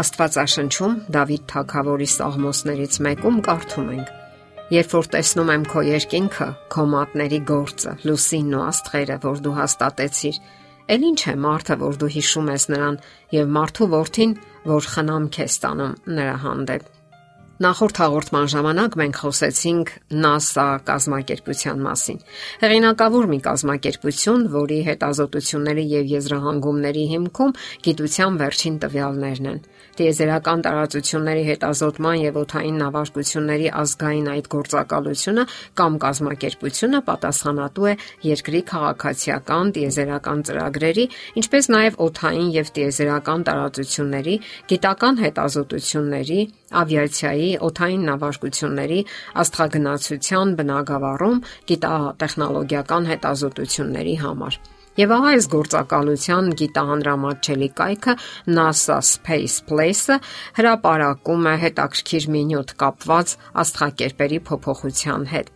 Աստվածաշնչում Դավիթ Թագավորի սաղմոսներից մեկում կարդում ենք. Երբ որ տեսնում եմ քո երկինքը, քո մատների գործը, լուսինն ու աստղերը, որ դու հաստատեցիր, ել ինչ է մարդը, որ դու հիշում ես նրան, եւ մարդու որդին, որ խնամք է ստանում նրա հանդեպ։ Նախորդ հաղորդման ժամանակ մենք խոսեցինք NASA կազմակերպության մասին։ Հեղինակավոր մի կազմակերպություն, որի հետազոտությունների եւ եզրահանգումների հիմքում գիտության վերջին տվյալներն են։ Տիեզերական տարածությունների հետազոտման եւ օթային նավարկությունների ազգային այդ գործակալությունը կամ կազմակերպությունը պատասխանատու է երկրի քաղաքացիական տիեզերական ծրագրերի, ինչպես նաեւ օթային եւ տիեզերական տարածությունների, գիտական հետազոտությունների, ավիացիայի, օթային նավարկությունների, աստղագնացության, բնագավառում, գիտատեխնոլոգիական հետազոտությունների համար։ Եվ ահա այս գործակալության գիտահանրամատչելի կայքը NASA Space Place-ը հրապարակում է հետաքրքիր մի նյութ կապված աստղակերպերի փոփոխության հետ։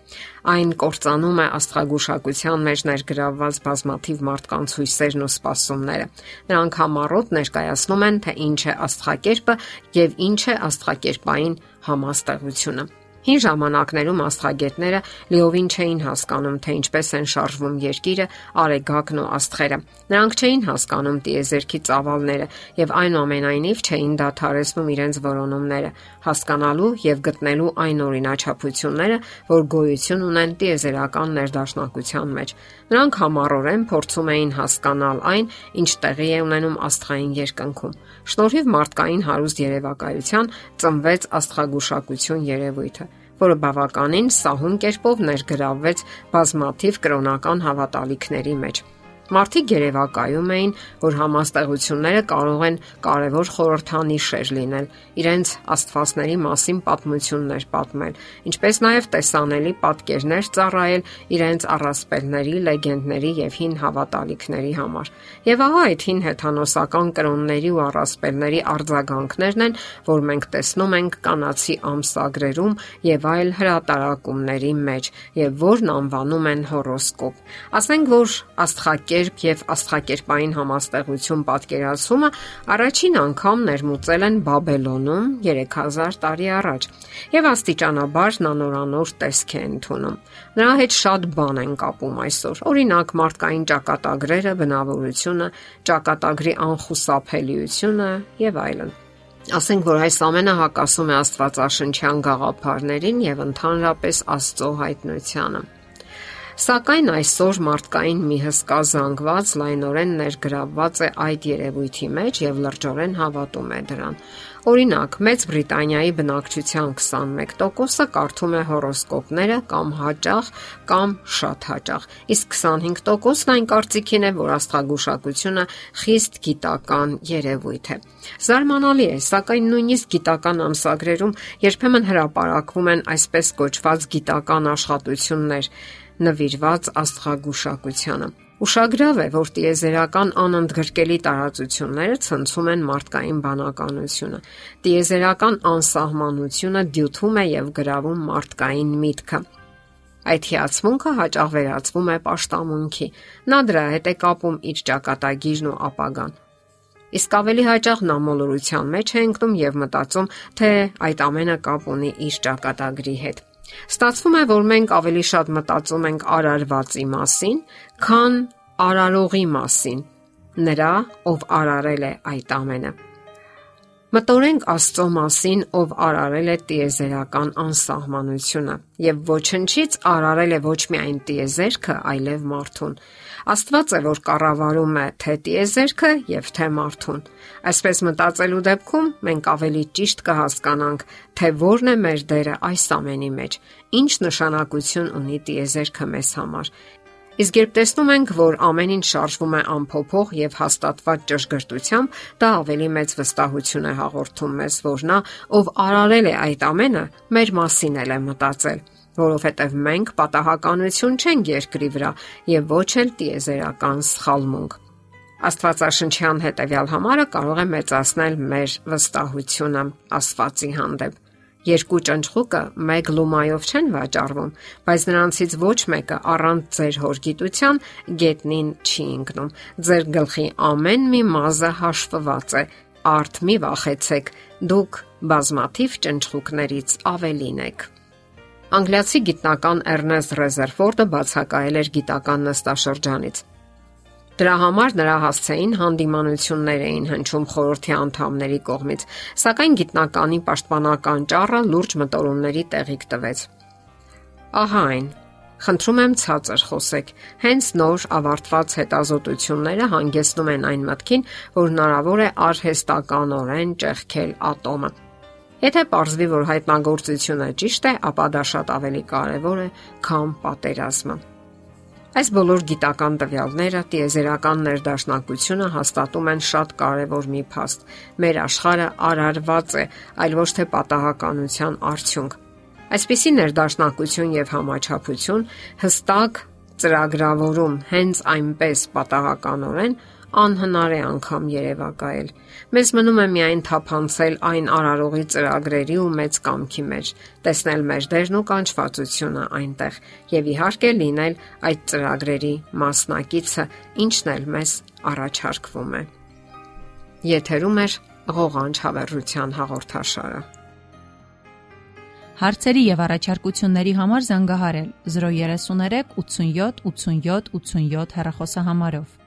Այն կործանում է աստղագուշակության մեջ ներգրավված բազմաթիվ մարդկանց հույսերն ու սպասումները։ Նրանք համառոտ ներկայացնում են, թե ինչ է աստղակերպը եւ ինչ է աստղակերպային համաստեղությունը։ Հին ժամանակներում աստղագետները լիովին չէին հասկանում, թե ինչպես են շարժվում երկիրը, արեգակն ու աստղերը։ Նրանք չէին հասկանում տիեզերքի ծավալները եւ այնուամենայնիվ չէին դադարեցնում իրենց որոնումները, հասկանալու եւ գտնելու այն օրինաչափությունները, որ գոյություն ունեն տիեզերական ներդաշնակության մեջ։ Նրանք համառորեն փորձում էին հասկանալ այն, ինչ տեղի է ունենում աստղային երկնքում։ Շնորհիվ մարդկային հարուստ երևակայության ծնվեց աստղագուշակություն երևույթը որը բավականին սահուն կերպով ներգրավվեց բազմաթիվ կրոնական հավատալիքների մեջ։ Մարդիկ երևակայում էին, որ համաստեղությունները կարող են կարևոր խորհրդանիշեր լինել, իրենց աստվածների մասին պատմություններ պատմել, ինչպես նաև տեսանելի պատկերներ ծառայել իրենց առասպելների, լեգենդների եւ հին հավատալիքների համար։ Եվ ահա այդ հին հեթանոսական կրոնների ու առասպելների արձագանքներն են, որ մենք տեսնում ենք կանացի ամսագրերում եւ այլ հրատարակումների մեջ, եւ որն անվանում են հորոսկոպ։ Ասենք որ աստղակերպ եւ աստղակերպային համաստեղություն պատկերացումը առաջին անգամ ներմուծել են Բաբելոնում 3000 տարի առաջ եւ աստիճանաբար նա նորանոր տեսք է ընդունում։ Նրա հետ շատ բան են կապում այսօր։ Օրինակ մարդկային ճակատագրերը, բնավորությունը, ճակատագրի անխուսափելիությունը եւ այլն։ Ասենք որ այս ամենը հակասում է Աստվածաշնչյան գաղափարներին եւ ընդհանրապես Աստծո հայտնությանը։ Սակայն այսօր մարդկային մի հսկա զանգված լայնորեն ներգրավված է այդ երևույթի մեջ եւ լրջորեն հավատում է դրան։ Օրինակ, Մեծ Բրիտանիայի բնակչության 21%-ը կարդում է հորոսկոպները կամ հաճախ կամ շատ հաճախ, իսկ 25%-ն այն կարծիքին է, որ աստղագուշակությունը խիստ գիտական երևույթ է։ Զարմանալի է, սակայն նույնիսկ գիտական ամսագրերում երբեմն հրապարակվում են այսպես կոչված գիտական աշխատություններ նվիրված աստղագուշակությանը։ Ուշագրավ է, որ տիեզերական անընդգրկելի տարածությունները ցնցում են մարդկային բանականությունը։ Տիեզերական անսահմանությունը դյութում է եւ գրավում մարդկային միտքը։ Այդ հիացմունքը հաճախ վերածվում է աշտամունքի։ Նա դրա հետ է կապում իր ճակատագիրն ու ապագան։ Իսկ ավելի հաճախ նա մոլորության մեջ է ընկնում եւ մտածում, թե այդ ամենը կապ ունի իր ճակատագրի հետ։ Ստացվում է, որ մենք ավելի շատ մտածում ենք արարվածի մասին, քան արարողի մասին, նրա, ով արարել է այդ ամենը։ Մտորենք Աստծո մասին, ով արարել է տիեզերական անսահմանությունը եւ ոչնչից արարել է ոչ միայն տիեզերքը, այլև մարդուն։ Աստված է, որ կառավարում է թե տիեզերքը եւ թե մարդուն։ Այսպես մտածելու դեպքում մենք ավելի ճիշտ կհասկանանք, թե որն է մեր դերը այս ամենի մեջ, ինչ նշանակություն ունի տիեզերքը մեզ համար Իսկ երբ տեսնում ենք, որ ամեն ինչ շարժվում է անփոփոխ եւ հաստատված ճշգրտությամբ, դա ավելի մեծ վստահություն է հաղորդում մեզ, որ նա, ով արարել է այդ ամենը, մեր մասին էլ է մտածել, որովհետեւ մենք պատահականություն չենք երկրի վրա եւ ոչ էլ տիեզերական սխալմունք։ Աստվածաշնչյան հետևյալ համարը կարող է մեծացնել մեր վստահությունը Աստվածի հանդեպ։ Երկու ճնճղուկը մեկ լումայով չեն վաճառվում, բայց նրանցից ոչ մեկը առանց ձեր հորգիտության գետնին չի ընկնում։ Ձեր գլխի ամեն մի մազը հաշվված է Արդ մի վախեցեք, դուք բազմաթիվ ճնճղուկներից ավելին եք։ Անգլիացի գիտնական Էրնեստ Ռեզերֆորդը բացակայել էր գիտական նստաշրջանից։ Դրա համար նրա հասցեին հանդիմանություններ էին հնչում խորհրդի անդամների կողմից, սակայն գիտնականի պաշտպանական ճառը լուրջ մտորումների տեղիք տվեց։ Ահա այն, Խնդրում եմ ցածր խոսեք։ Հենց նոր ավարտված հետազոտությունները հանգեցնում են այն մտքին, որ հնարավոր է արհեստականորեն ճեղքել ատոմը։ Եթե ողջվի, որ հայտնագործությունը ճիշտ է, ապա դա շատ ավելի կարևոր է, քան պատերազմը։ Այս բոլոր գիտական տվյալները տիեզերական ներդաշնակությունը հաստատում են շատ կարևոր մի փաստ։ Մեր աշխարհը արարված է, այլ ոչ թե պատահականության արդյունք։ Այսպիսի ներդաշնակություն եւ համաչափություն հստակ ծրագրավորում հենց այնպես պատահականորեն անհնար է անգամ երևակայել։ Մեզ մնում է միայն թափանցել այն արարողի ծրագրերի ու մեծ կամքի մեջ, տեսնել մեր դերն ու կանչվածությունը այնտեղ եւ իհարկե լինել այդ ծրագրերի մասնակիցը, ինչն էլ մեզ առաջարկվում է։ Եթերում է ղողանջ հավերժության հաղորդաշարը։ Հարցերի եւ առաջարկությունների համար զանգահարել 033 87 87 87 հեռախոսահամարով։